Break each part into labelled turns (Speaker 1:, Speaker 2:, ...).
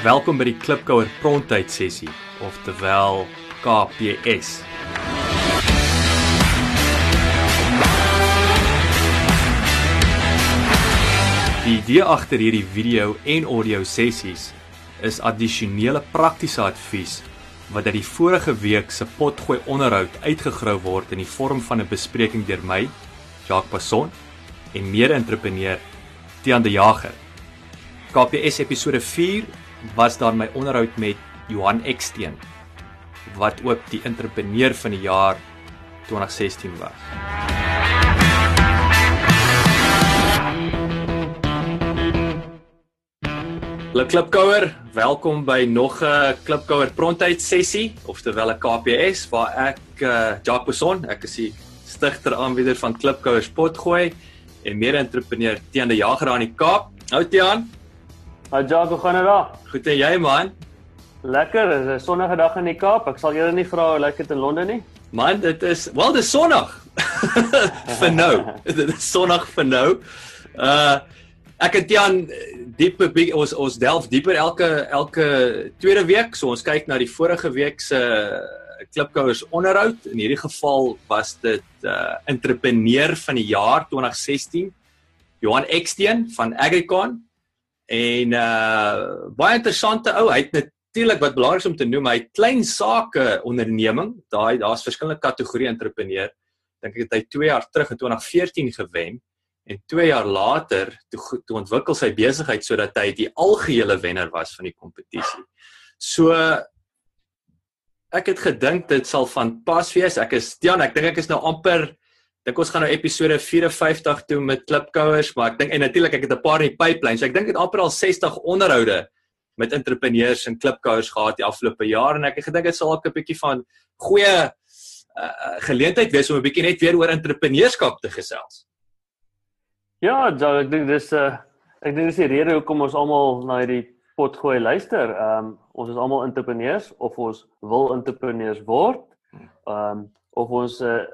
Speaker 1: Welkom by die Klipkouer Prontyd sessie, oftewel KPS. Die idee agter hierdie video en audio sessies is addisionele praktiese advies wat uit die vorige week se potgooi onderhoud uitgegrou word in die vorm van 'n bespreking deur my, Jacques Passon, en mede-entrepreneur Tiaan de Jager. KPS episode 4 was dan my onderhoud met Johan Eksteen wat ook die entrepreneur van die jaar 2016 was. Hallo Klipkouer, welkom by nog 'n Klipkouer Prontyd sessie, oftewel 'n KPS waar ek uh, Jacques Poson, ek is die stigter aanbieder van Klipkouer Spotgooi en mede-entrepreneur Tiaan de Jager aan die Kaap. Hou Tiaan,
Speaker 2: Hi hoe gaan dit daar?
Speaker 1: goed en jy man?
Speaker 2: Lekker, is 'n sonnige dag in die Kaap. Ek sal julle nie vra hoe lyk dit in Londen nie.
Speaker 1: Man, dit is wel dis Sondag. vir nou. Dit is Sondag vir nou. Uh ek en Tiaan diep bie- ons ons delf dieper elke elke tweede week. So ons kyk na die vorige week se klipkouers onderhoud. In hierdie geval was dit uh entrepreneur van die jaar 2016 Johan Eksteen van Agricon en uh baie interessante ou. Hy het natuurlik wat belangrik is om te noem, hy klein sake onderneming. Daai daar's verskillende kategorieë entrepreneur. Dink ek het hy 2 jaar terug in 2014 gewen en 2 jaar later toe toe ontwikkel sy besigheid sodat hy die algehele wenner was van die kompetisie. So ek het gedink dit sal van pas wees. Ek is Jan, ek dink ek is nou amper dink ons gaan nou episode 54 toe met klipkouers, maar ek dink en natuurlik ek het 'n paar in die pipeline. So ek dink ek het amper al 60 onderhoude met entrepreneurs en klipkouers gehad die afgelope jaar en ek het gedink dit sal ook 'n bietjie van goeie uh, geleentheid wees om 'n bietjie net weer oor entrepreneurskap te gesels.
Speaker 2: Ja, Jacques, ek dink dis 'n uh, ek dink dis die rede hoekom ons almal na hierdie pot gooi luister. Ehm um, ons is almal entrepreneurs of ons wil entrepreneurs word. Ehm um, of ons uh,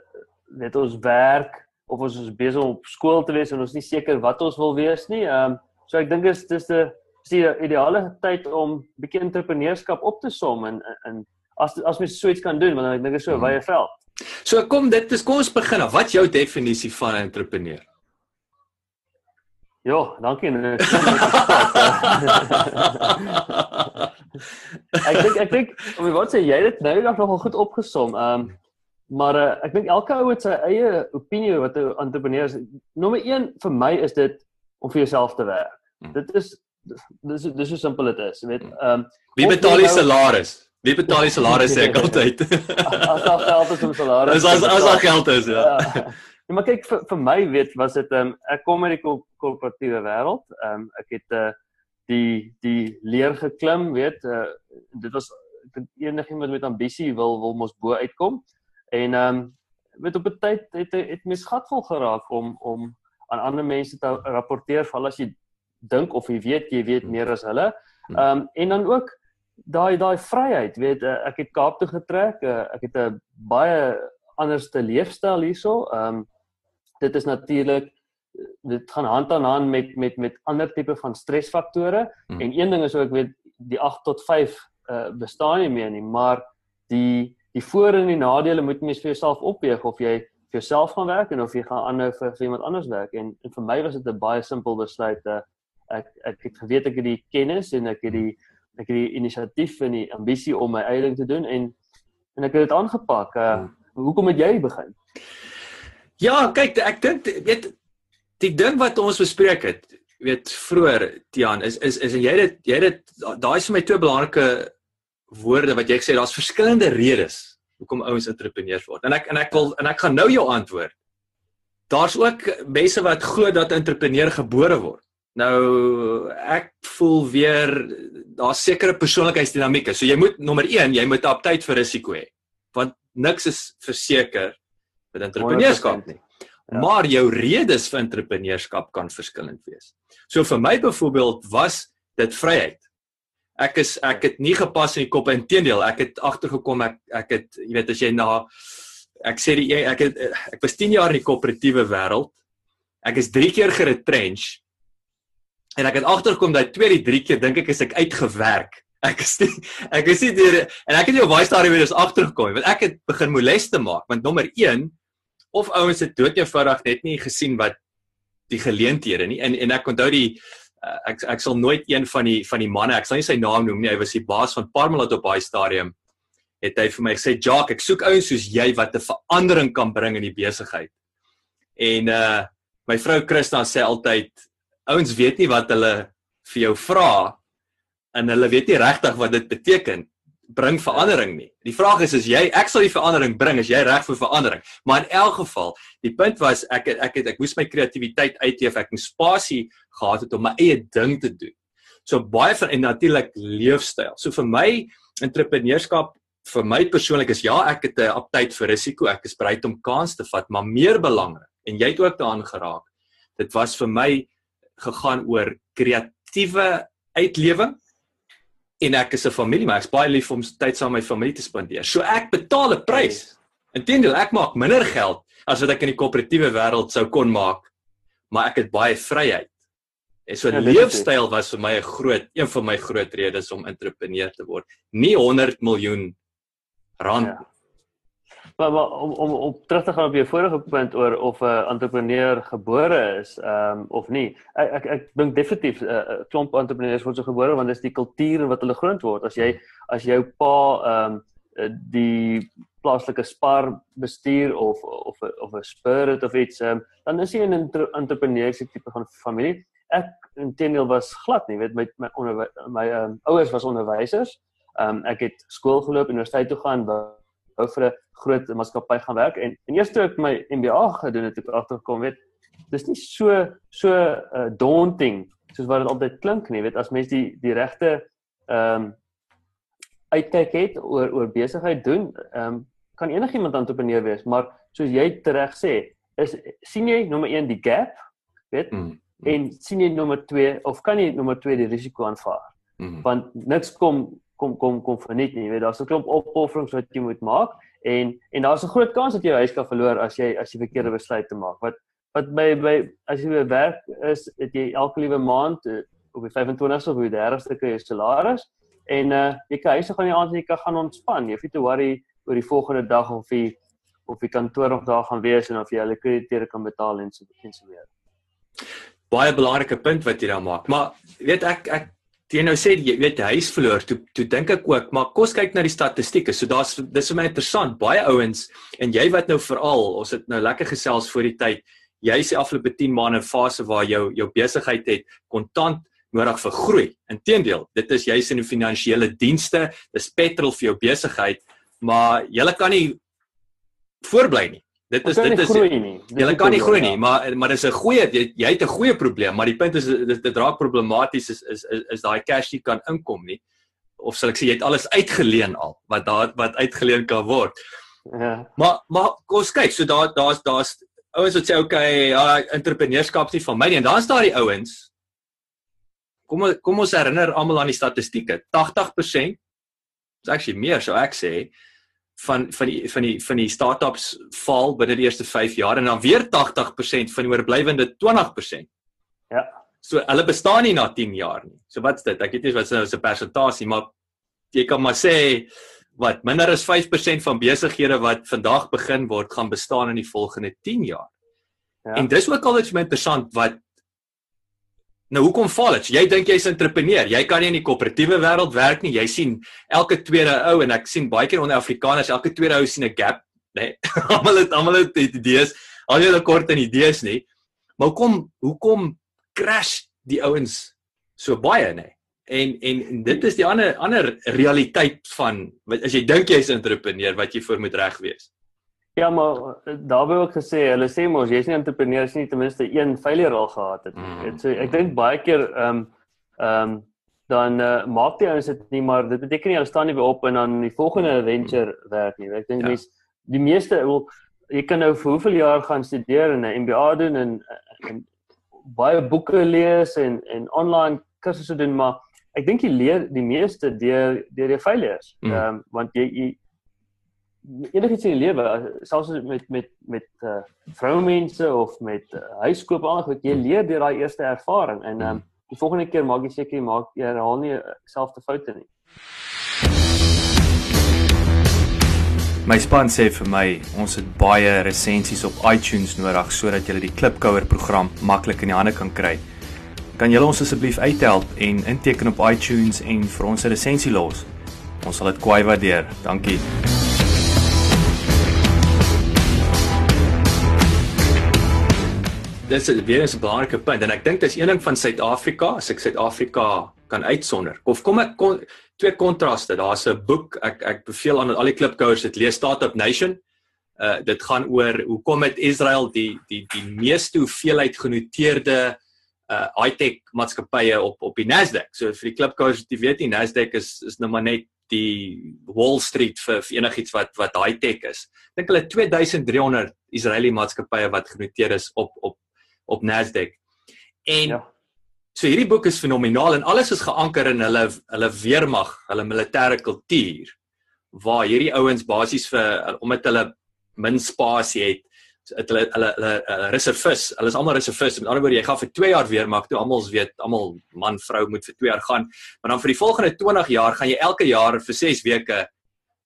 Speaker 2: net ons werk of ons is besig om op skool te wees en ons is nie seker wat ons wil wees nie. Ehm um, so ek dink dis dis 'n dis die ideale tyd om bietjie entrepreneurskap op te som en en as as mens so iets kan doen want ek dink is so 'n
Speaker 1: Mhm.
Speaker 2: wye veld.
Speaker 1: So kom dit is kom ons begin. af. Wat is jou definisie van 'n entrepreneur?
Speaker 2: Ja, dankie. nee, ek dink ek dink om wat sê jy dit nou nog nogal goed opgesom. Ehm um, maar uh, ek dink elke ou het sy eie opinie wat 'n entrepreneur is. Nommer 1 vir my is dit om vir jouself te werk.
Speaker 1: Hmm.
Speaker 2: Dit is dis dis so simpel dit is, jy weet. Ehm um,
Speaker 1: Wie betaal die
Speaker 2: nou-
Speaker 1: salaris? Wie betaal die salaris sê ek altyd.
Speaker 2: as daar geld is om salaris.
Speaker 1: As as as daar geld is, ja.
Speaker 2: Ja. Ja, maar kyk vir vir my weet was dit ehm um, ek kom uit die ko- korporatiewe wêreld. Ehm um, ek het uh, die die leer geklim, weet uh, dit was ek dink enigiemand met ambisie wil wil mos bo uitkom. En ehm um, weet op 'n tyd het het, mens gatvol geraak om om aan ander mense te rapporteer val as jy dink of jy weet jy weet meer as hulle.
Speaker 1: Hmm.
Speaker 2: Ehm um, en dan ook daai daai vryheid, weet uh, ek het Kaap toe getrek. Uh, ek het 'n baie anderste leefstyl hierso. Ehm um, dit is natuurlik dit gaan hand aan hand met met met ander tipe van stresfaktore
Speaker 1: hmm.
Speaker 2: en een ding is ook weet die 8 tot 5 uh, bestaan nie meer nie, maar die die voor en die nadele moet mens vir jouself opweeg of jy vir jouself gaan werk en of jy gaan aanhou vir, vir iemand anders werk en, en vir my was dit 'n baie simpel besluit. Uh, ek ek het geweet ek het die kennis en ek het die ek het die inisiatief en die ambisie om my eie ding te doen en en ek het dit aangepak. Uh, hoekom het jy begin?
Speaker 1: Ja, kyk, ek dink weet die ding wat ons bespreek het, weet vroeër Tiaan, is is is en jy dit jy dit daai is vir my twee belangrike woorde wat jy gesê daar's verskillende redes hoekom ouens entrepreneurs word. En ek en ek wil en ek gaan nou jou antwoord. Daar's ook mense wat glo dat 'n entrepreneur gebore word. Nou ek voel weer daar's sekere persoonlikheidsdinamieke. So jy moet nommer 1, jy moet 'n aptyd vir risiko hê. Want niks is verseker met entrepreneurskap
Speaker 2: 100%.
Speaker 1: nie.
Speaker 2: Ja.
Speaker 1: Maar jou redes vir entrepreneurskap kan verskillend wees. So vir my byvoorbeeld was dit vryheid. Ek is ek het nie gepas in die kop inteendeel, ek het agtergekom ek ek het jy weet as jy na ek sê die ek het ek was 10 jaar in die koöperatiewe wêreld. Ek is 3 keer geretrench En ek het agtergekom dat tweede drie keer dink ek is ek uitgewerk. Ek is nie, ek is nie deur en ek het op baie stadium weer eens agtergekom want ek het begin moleste maak want nommer 1 of ouens het dood eenvoudig net nie gesien wat die geleenthede nie en en ek onthou die ek ek sal nooit een van die van die manne ek sal nie sy naam noem nie hy was die baas van Parmalat op baie stadium het hy vir my gesê Jock ek soek ouens soos jy wat 'n verandering kan bring in die besigheid. En uh my vrou Christa sê altyd ouens weet nie wat hulle vir jou vra en hulle weet nie regtig wat dit beteken bring verandering nie. Die vraag is is jy ek sal die verandering bring as jy reg vir verandering. Maar in elk geval, die punt was ek het, ek het ek moes my kreatiwiteit uitleef, ek moes spasie gehad het om my eie ding te doen. So baie van en natuurlik leefstyl. So vir my entrepreneurskap vir my persoonlik is ja, ek het 'n aptyd vir risiko, ek is bereid om kans te vat, maar meer belangrik en jy het ook daaraan geraak. Dit was vir my gegaan oor kreatiewe uitlewing en ek is 'n familie maar ek's baie lief om tyd saam met my familie te spandeer. So ek betaal 'n prys. Inteendeel, ek maak minder geld as wat ek in die koöperatiewe wêreld sou kon maak, maar ek het baie vryheid. En so ja, leefstyl was vir my 'n groot een van my groot redes om entrepreneur te word. Nie 100 miljoen rand ja.
Speaker 2: Maar, maar om om op terug te gaan op jou vorige punt oor of 'n uh, entrepreneur gebore is, ehm um, of nie. Ek ek, ek dink definitief 'n uh, uh, klomp entrepreneurs word so gebore want dit is die kultuur wat hulle groot word. As jy as jou pa ehm um, die plaaslike spar bestuur of of of 'n spirit of iets, um, dan is hy 'n entrepreneurs tipe van familie. Ek intendeel was glad nie, weet my my onder my um, ouers was onderwysers. Ehm um, ek het skool geloop, universiteit toe gaan, wou vir 'n groot maatskappy gaan werk en en eers toe ek my MBA gedoen het, het ek agtergekom weet dis nie so so uh, daunting soos wat dit altyd klink nie, weet as mens die die regte ehm um, uitkyk het oor oor besigheid doen, ehm um, kan enigiemand entrepreneur wees, maar soos jy reg sê, is sien jy nommer 1 die gap, weet? Mm, mm. En sien jy nommer 2 of kan jy nommer 2 die risiko aanvaar? Mm. Want niks kom kom kom kom verniet nie. Jy weet daar's 'n klomp opofferings wat jy moet maak en en daar's 'n groot kans dat jy jou huis kan verloor as jy as jy verkeerde besluite maak. Wat wat by by as jy by werk is, het jy elke liewe maand eh, op die 25ste of die 30ste kry jy salaris en uh jy kan huis gaan die aand jy kan gaan ontspan. Jy hoef nie te worry oor die volgende dag of jy of die kantoor nog daar gaan wees en of jy hulle krediteure kan betaal en so en so weer.
Speaker 1: Baie belangrike punt wat jy daar maak. Maar weet ek ek jy nou sê jy weet huis verloor toe toe dink ek ook maar kos kyk na die statistieke so daar's dis vir my interessant baie ouens en jy wat nou veral ons het nou lekker gesels voor die tyd jy sê afgelope 10 maande fase waar jou jou besigheid het kontant nodig vir groei inteendeel dit is jy's in die finansiële dienste dis petrol vir jou besigheid maar jy kan nie voorbly nie Dit is dit is jy kan nie groei nie, ja. maar maar dis 'n goeie jy, jy het 'n goeie probleem, maar die punt is dit dit raak problematies is is is, is daai cash nie kan inkom nie. Of sal ek sê jy het alles uitgeleen al wat daar wat uitgeleen kan word. Ja. Maar maar kom ons kyk, so daar daar's daar's ouens wat sê okay, ja, entrepreneurskap is nie van my nie en dan is daar die ouens. Kom kom ons herinner almal aan die statistieke. 80% is actually meer, so ek sê van van die van die van die startups val binne die eerste 5 jaar en dan weer 80% van die oorblywende 20%. Ja. So hulle bestaan nie na 10 jaar nie. So wat's dit? Ek weet nie wat nou se persentasie, maar jy kan maar sê wat minder as 5% van besighede wat vandag begin word gaan bestaan in die volgende 10 jaar. Ja. En dis ook altyd vir my interessant wat Nou hoekom val dit? Jy dink jy's 'n entrepreneur. Jy kan nie in die koöperatiewe wêreld werk nie. Jy sien elke tweede ou en ek sien baie keer onder Afrikaners, elke tweede ou sien 'n gap, nê? Nee. almal het almal het idees. Al jy kort in idees nie. Maar hoekom hoekom crash die ouens so baie, nê? Nee? En en dit is die ander ander realiteit van as jy dink jy's 'n entrepreneur wat jy voor moet reg wees.
Speaker 2: Ja, maar eh, daar wou ek gesê, hulle sê mos jy's nie entrepreneurs nie, ten minste een failure al gehad het. Mm. So ek dink baie keer ehm um, ehm um, dan uh, maak die ouens dit nie, maar dit beteken nie hulle staan nie weer op en dan die volgende venture werk nie. Ek dink ja. mense die meeste wil jy kan nou vir hoeveel jaar gaan studeer en 'n MBA doen en, en baie boeke lees en en online kursusse doen, maar ek dink jy leer die meeste deur deur die failures. Mm. Ehm mm. um, want jy, jy enigiets in die lewe selfs met met met uh vroumense of met uh, huiskoop al goed jy leer deur daai eerste ervaring en um, die volgende keer maak jy seker jy maak jy herhaal nie selfde foute nie.
Speaker 3: My span sê vir my ons het baie resensies op iTunes nodig sodat jy die Klipkouer program maklik in die hande kan kry. Kan julle ons asseblief uithelp en inteken op iTunes en vir ons 'n resensie los? Ons sal dit kwai waardeer. Dankie.
Speaker 1: Dis weer 'n belangrike punt en ek dink dis een ding van Suid-Afrika, as ek Suid-Afrika kan uitsonder. Of kom ek kon, twee kontraste. Daar's 'n boek ek ek beveel aan al die klipkouers dit lees Startup Nation. Uh dit gaan oor hoekom het Israel die die die meeste hoeveelheid genoteerde uh high-tech maatskappye op op die Nasdaq. So vir die klipkouers wat jy weet, die Nasdaq is is nou maar net die Wall Street vir, vir enigiets wat wat high-tech is. Dink hulle 2300 Israeliese maatskappye wat genoteer is op op op Nasdaq. En ja. So hierdie boek is fenomenaal en alles is geanker in hulle hulle weermag, hulle militêre kultuur waar hierdie ouens basies vir omdat hulle min spasie het, het hulle hulle hulle, hulle reservis, hulle is almal reservis. Met ander woorde, jy gaan vir 2 jaar weermag toe almal weet, almal man vrou moet vir 2 jaar gaan, maar dan vir die volgende 20 jaar gaan jy elke jaar vir 6 weke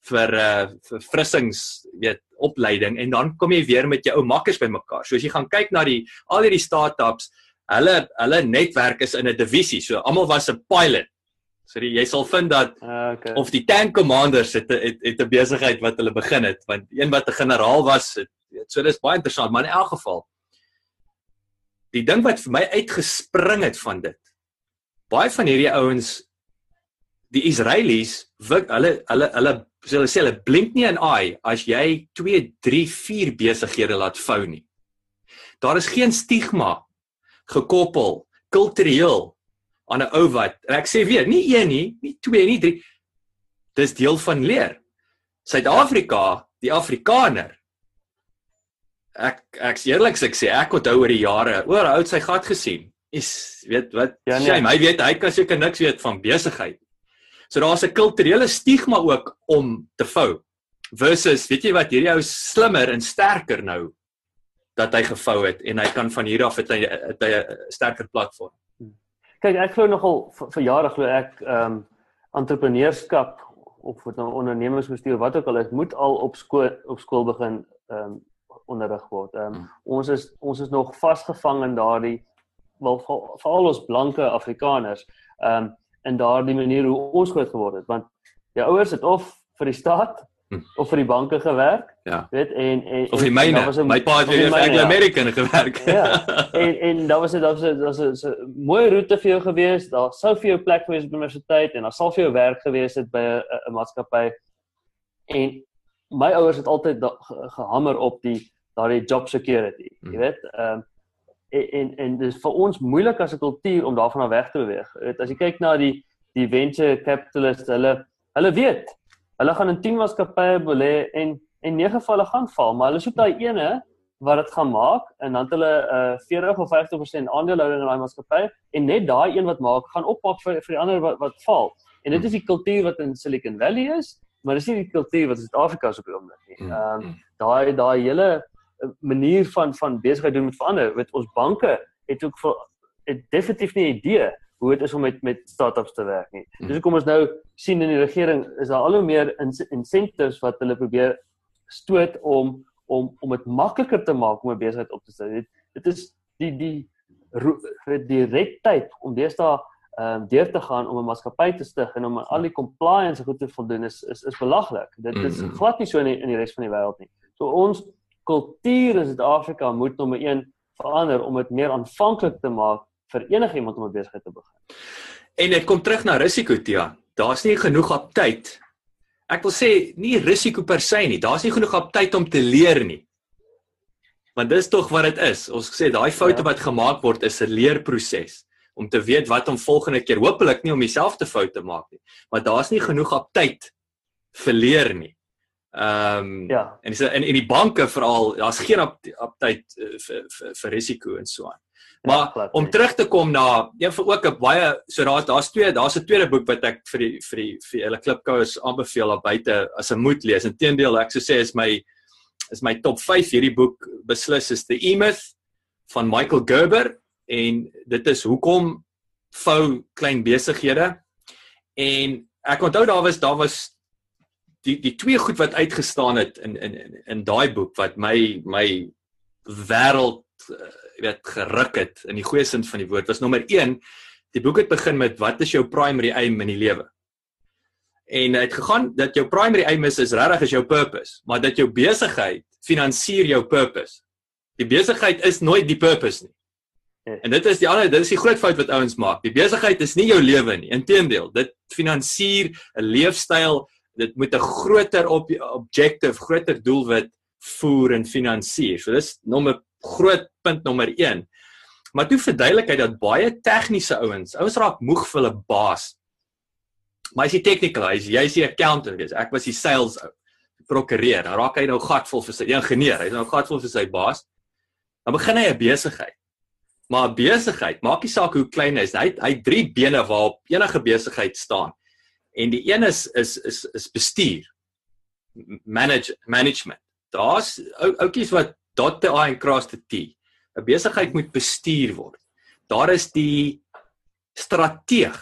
Speaker 1: vir uh vir frissings weet opleiding en dan kom jy weer met jou ou makkers bymekaar. So as jy gaan kyk na die al hierdie startups hulle hulle netwerk is in 'n divisie. So almal was 'n pilot. So die, jy sal vind dat uh, okay. of die tank commanders het het het 'n besigheid wat hulle begin het, want een wat 'n generaal was, het, weet, so dis baie interessant, maar in elk geval die ding wat vir my uitgespring het van dit. Baie van hierdie ouens die Israelies, hulle hulle hulle so hulle sê hulle blink nie in eye as jy 2, 3, 4 besighede laat vou nie. Daar is geen stigma gekoppel kultureel aan 'n ou wat ek sê weer nie een nie nie twee nie drie dis deel van leer Suid-Afrika die Afrikaner ek ek eerlik sê ek sê ek onthou oor die jare oor oud sy gat gesien is weet wat ja, nee. sy my weet hy kan seker niks weet van besigheid so daar's 'n kulturele stigma ook om te vou versus weet jy wat hierdie ou slimmer en sterker nou dat hy gevou het en hy kan van hier af het hy 'n sterker platform.
Speaker 2: Kyk, ek glo nogal vir jare glo ek ehm um, entrepreneurskap of wat nou ondernemingsbestuur wat ook al is, moet al op skool op skool begin ehm um, onderrig word. Ehm um, hmm. ons is ons is nog vasgevang in daardie wel veral ons blanke Afrikaners ehm um, in daardie manier hoe ons groot geword het want jou ouers het of vir die staat Hm. of vir die banke gewerk.
Speaker 1: Ja.
Speaker 2: Weet en en
Speaker 1: of die myne. My pa het vir Anglo American ja. gewerk.
Speaker 2: ja. En en daar was dit daar was dit was 'n mooi roete vir jou gewees. Daar sou vir jou plek gewees op universiteit en daar sal vir jou werk gewees het by 'n maatskappy. En my ouers het altyd gehamer op die daardie job security. Jy hm. weet, ehm um, en en, en dis vir ons moeilik as 'n kultuur om daarvan af weg te beweeg. Weet as jy kyk na die die venture capitalists, hulle hulle weet Hulle gaan in 10 maatskappye belê en en 9 gevalle gaan val, maar hulle soek daai ene wat dit gaan maak en dan het hulle uh, 40 of 50% aandelehouding in daai maatskappy en net daai een wat maak gaan oppak vir vir die ander wat wat val. En dit is die kultuur wat in Silicon Valley is, maar dis nie die kultuur wat in Suid-Afrika so op die oomblik nie. Mm, ehm um, daai daai hele manier van van besigheid doen met verander. Met ons banke het ook vir het definitief nie 'n idee hoe dit is om met met startups te werk nie. Mm. Dis hoekom ons nou sien in die regering is daar al hoe meer incentives wat hulle probeer stoot om om om dit makliker te maak om 'n besigheid op te stel. Dit dit is die die die rektyd om deesdae ehm um, deur te gaan om 'n maatskappy te stig en om al die compliance goed te voldoen is is is belaglik. Dit is mm. glad nie so in die, in die res van die wêreld nie. So ons kultuur in Suid-Afrika moet nommer 1 verander om dit meer aanvanklik te maak vir enigiemand om 'n besigheid te begin.
Speaker 1: En dit kom terug na risiko, Tia. Daar's nie genoeg op tyd. Ek wil sê nie risiko per se nie. Daar's nie genoeg op tyd om te leer nie. Want dis tog wat dit is. Ons sê daai foute ja. wat gemaak word is 'n leerproses om te weet wat om volgende keer hopelik nie om dieselfde fout te maak nie. Maar daar's nie genoeg op tyd vir leer nie. Ehm um, ja. en dis in in die banke veral, daar's geen op tyd uh, vir vir vir risiko en so aan. Maar ja, om terug te kom na een vir ook 'n baie so daar daar's twee daar's 'n tweede boek wat ek vir die vir die vir hulle klipkouers aanbeveel daar buite as 'n moet lees. Inteendeel ek sou sê is my is my top 5 hierdie boek beslis is The E-Myth van Michael Gerber en dit is hoekom vou klein besighede en ek onthou daar was daar was die die twee goed wat uitgestaan het in in in, in daai boek wat my my wêreld uh, weet geruk het in die goeie sin van die woord was nommer 1 die boek het begin met wat is jou primary aim in die lewe en het gegaan dat jou primary aim is is regtig is jou purpose maar dat jou besigheid finansier jou purpose die besigheid is nooit die purpose nie En dit is die ander, dit is die groot fout wat ouens maak. Die besigheid is nie jou lewe nie. Inteendeel, dit finansier 'n leefstyl. Dit moet 'n groter op objective, groter doelwit voer en finansier. So dis nommer groot punt nommer 1. Maar toe verduidelik hy dat baie tegniese ouens, ouens raak moeg vir hulle baas. Maar as jy technical is, jy's die accountant, jy's ek was die sales ou, prokureur. Dan raak hy nou gatvol vir sy ingenieur, hy's nou gatvol vir sy baas. Dan begin hy 'n besigheid. Maar 'n besigheid, maak nie saak hoe klein hy is, hy hy drie bene waarop enige besigheid staan. En die een is is is is bestuur. Manage management. Daar's ou oudjies wat dot the i en cross the t. 'n Besigheid moet bestuur word. Daar is die strateeg,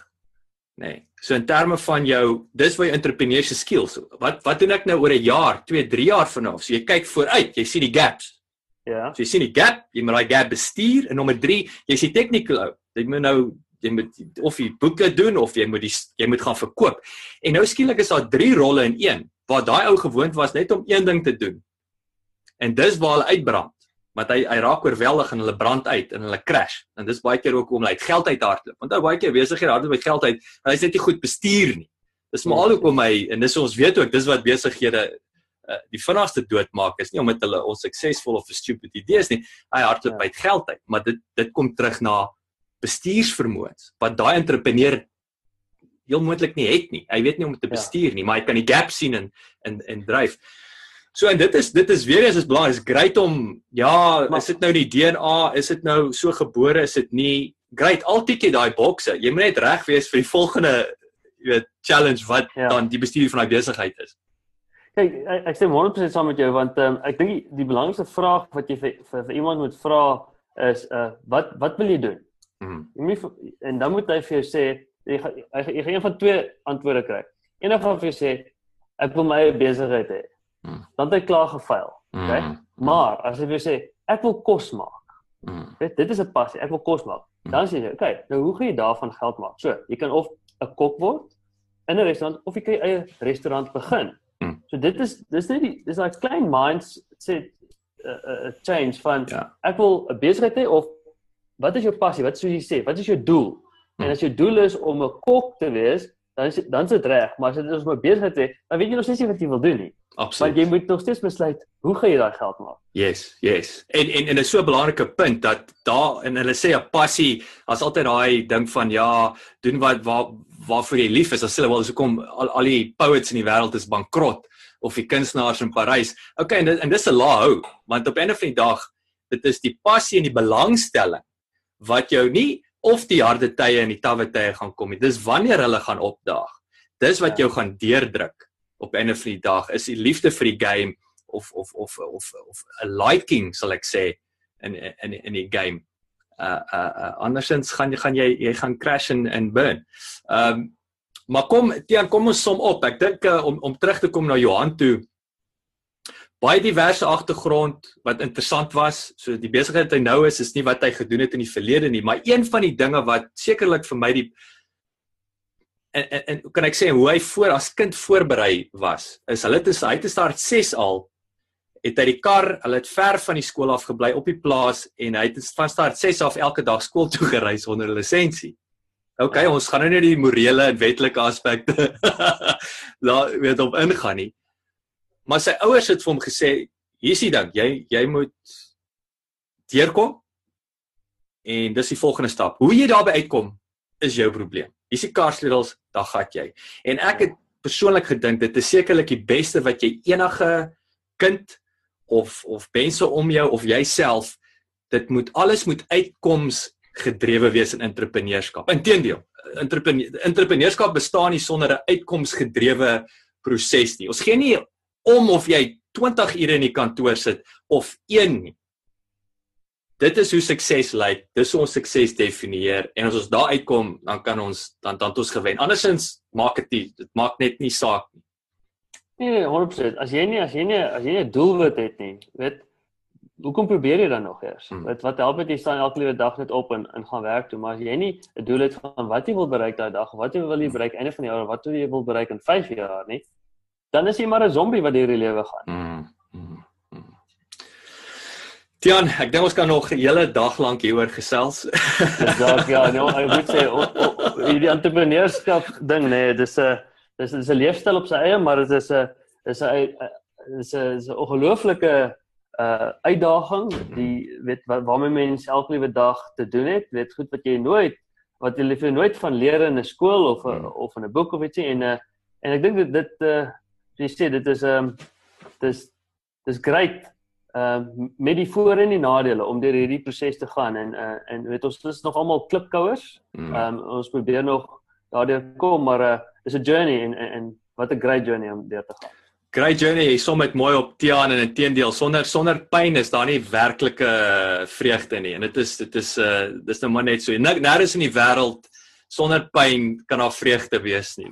Speaker 1: nê. Nee, so in terme van jou, dis waar jou entrepreneurship skills. Wat wat doen ek nou oor 'n jaar, 2, 3 jaar van nou? So jy kyk vooruit, jy sien die gaps.
Speaker 2: Ja.
Speaker 1: So jy sien die gap, jy moet daai gap bestuur en nommer 3, jy is die technical ou. Jy moet nou jy moet of jy boeke doen of jy moet die jy moet gaan verkoop. En nou skielik is daar drie rolle in een waar daai ou gewoond was net om een ding te doen. En dis waar hulle uitbrand. Want hy hy raak oorweldig en hulle brand uit en hulle crash. En dis baie keer ook om hy uit geld uit hardloop. Want ou baie keer besighede hardloop met geld uit. Hy is net nie goed bestuur nie. Dis maar al hoekom hy en dis ons weet ook dis wat besighede uh, die vinnigste doodmaak is nie omdat hulle onsuksesvol of 'n stupid idee is nie. Hy hardloop ja. uit geld uit, maar dit dit kom terug na bestuursvermoëns wat daai entrepreneur heel moontlik nie het nie. Hy weet nie om te ja. bestuur nie, maar hy kan die gap sien en en en dryf. So en dit is dit is weer eens is belangrik. Is great om ja, maar, is dit nou die DNA, is dit nou so gebore, is dit nie great altyd jy daai bokse. Jy moet net reg wees vir die volgende jy weet challenge wat ja. dan die bestuur van daai besigheid is.
Speaker 2: Kyk, ek, ek stem 100% saam met jou want um, ek dink die, die belangrikste vraag wat jy vir, vir, vir iemand moet vra is uh wat wat wil jy doen? Mm. Jy moet en dan moet hy vir jou sê jy gaan jy gaan een van twee antwoorde kry. Een van vir jou sê ek wil my besigheid hê. Mm. Dan het hy klaar gefaal. Okay? Mm. Maar as hy vir jou sê ek wil kos maak. Mm. Weet, dit is 'n passie, ek wil kos maak. Mm. Dan sê jy, okay, nou hoe gaan jy daarvan geld maak? So, jy kan of 'n kok word in 'n restaurant of jy kan 'n eie restaurant begin. Hmm. So dit is dis net die dis 'n klein mindset 'n uh, uh, change van ja. ek wil 'n besigheid hê of wat is jou passie? Wat sou jy sê? Wat is jou doel? Hmm. En as jou doel is om 'n kok te wees, dan is dan is dit reg, maar as dit is om 'n besigheid te hê, dan weet jy nog steeds nie wat jy wil doen nie.
Speaker 1: Absoluut.
Speaker 2: Want jy moet nog steeds besluit hoe gaan jy daai geld maak?
Speaker 1: Yes, yes. En en en 'n so 'n belangrike punt dat daar en hulle sê 'n passie, as altyd daai ding van ja, doen wat waar waarvoor jy lief is. As hulle wel so kom al al die poets in die wêreld is bankrot of die kunstenaars in Parys. Okay, en, en dis 'n law hou, want op 'n of 'n dag dit is die passie en die belangstelling wat jou nie of die harde tye en die tawwe tye gaan kom nie. Dis wanneer hulle gaan opdaag. Dis wat ja. jou gaan deurdruk op 'n of 'n dag is die liefde vir die game of of of of of 'n liking sal ek sê in in in die game uh uh, uh andersins gaan jy gaan jy jy gaan crash en en burn. Ehm um, maar kom Tian kom ons som op. Ek dink uh, om om terug te kom na Johan toe. Baie diverse agtergrond wat interessant was. So die besigheid wat hy nou is is nie wat hy gedoen het in die verlede nie, maar een van die dinge wat sekerlik vir my die en, en en kan ek sê hoe hy voor as kind voorberei was. Is hulle het hy het start 6 al het hy die kar, hulle het ver van die skool af gebly op die plaas en hy het van start 6 af elke dag skool toe gereis onder 'n lisensie. OK, ons gaan nou nie die morele en wetlike aspekte daar weet op ingaan nie. Maar sy ouers het vir hom gesê, hier's die ding, jy jy moet deurkom. En dis die volgende stap. Hoe jy daarby uitkom is jou probleem. Hier's die karsleutels, dan gat jy. En ek het persoonlik gedink dit is sekerlik die beste wat jy enige kind of of mense om jou of jouself dit moet alles moet uitkoms gedrewe wees in entrepreneurskap. Inteendeel, entrepreneurskap bestaan nie sonder 'n uitkomsgedrewe proses nie. Ons gee nie om of jy 20 ure in die kantoor sit of 1 nie. dit is hoe sukses lyk. Dis hoe ons sukses definieer en as ons daar uitkom, dan kan ons dan dan ons gewen. Andersins maak dit dit maak net nie saak nie.
Speaker 2: Nee, 100%. As jy nie as jy nie as jy nie 'n doelwit het nie, weet hoekom probeer jy dan nog eers?
Speaker 1: Hmm.
Speaker 2: Weet wat help dit jy staan elke liewe dag net op en en gaan werk toe, maar as jy nie 'n doel het van wat jy wil bereik daai dag, wat jy wil jy bereik einde van die jaar, wat jy wil bereik in 5 jaar nie, dan is jy maar 'n zombie wat deur die lewe gaan.
Speaker 1: Mm. mm, mm. Tian, ek dink ons kan nog 'n hele dag lank hieroor gesels.
Speaker 2: Dalk ja, nou ek moet sê o, o, hierdie entrepreneurskap ding nê, nee, dis 'n dis dis 'n leefstyl op sy eie, maar dit is 'n dis 'n dis 'n is 'n ongelooflike uh uitdaging die weet wat waarmee mense elke liewe dag te doen het, weet goed wat jy nooit wat jy liever nooit van leer in 'n skool of a, of in 'n boek of ietsie en uh en ek dink dit dit uh jy sê dit is um dis dis great um met die voor en die nadele om deur hierdie proses te gaan en uh en weet ons is nog almal klipkouers.
Speaker 1: Mm.
Speaker 2: Um ons probeer nog daardeur kom maar uh dis 'n journey en, en en wat 'n great journey om deur te gaan.
Speaker 1: Great journey, jy som dit mooi op Tian en inteendeel sonder sonder pyn is daar nie werklike vreugde nie. En dit is dit is uh dis nou maar net so. Nêrens in die wêreld sonder pyn kan daar vreugde wees nie.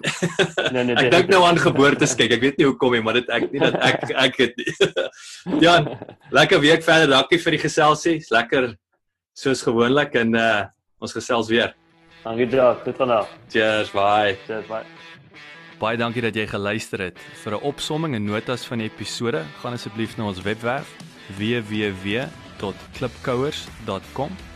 Speaker 2: Nee nee.
Speaker 1: ek dink nou aan geboortes kyk. Ek weet nie hoekom nie, maar dit ek nie dat ek ek het nie. Jan, lekker week verder. Dankie vir die geselsie. Is lekker soos gewoonlik en uh ons gesels weer.
Speaker 2: Dankie Jacques, tot vandag.
Speaker 1: Cheers, bye.
Speaker 2: Cheers, bye.
Speaker 3: Baie dankie dat jy geluister het. Vir 'n opsomming en notas van die episode, gaan asseblief na ons webwerf www.klipkouers.com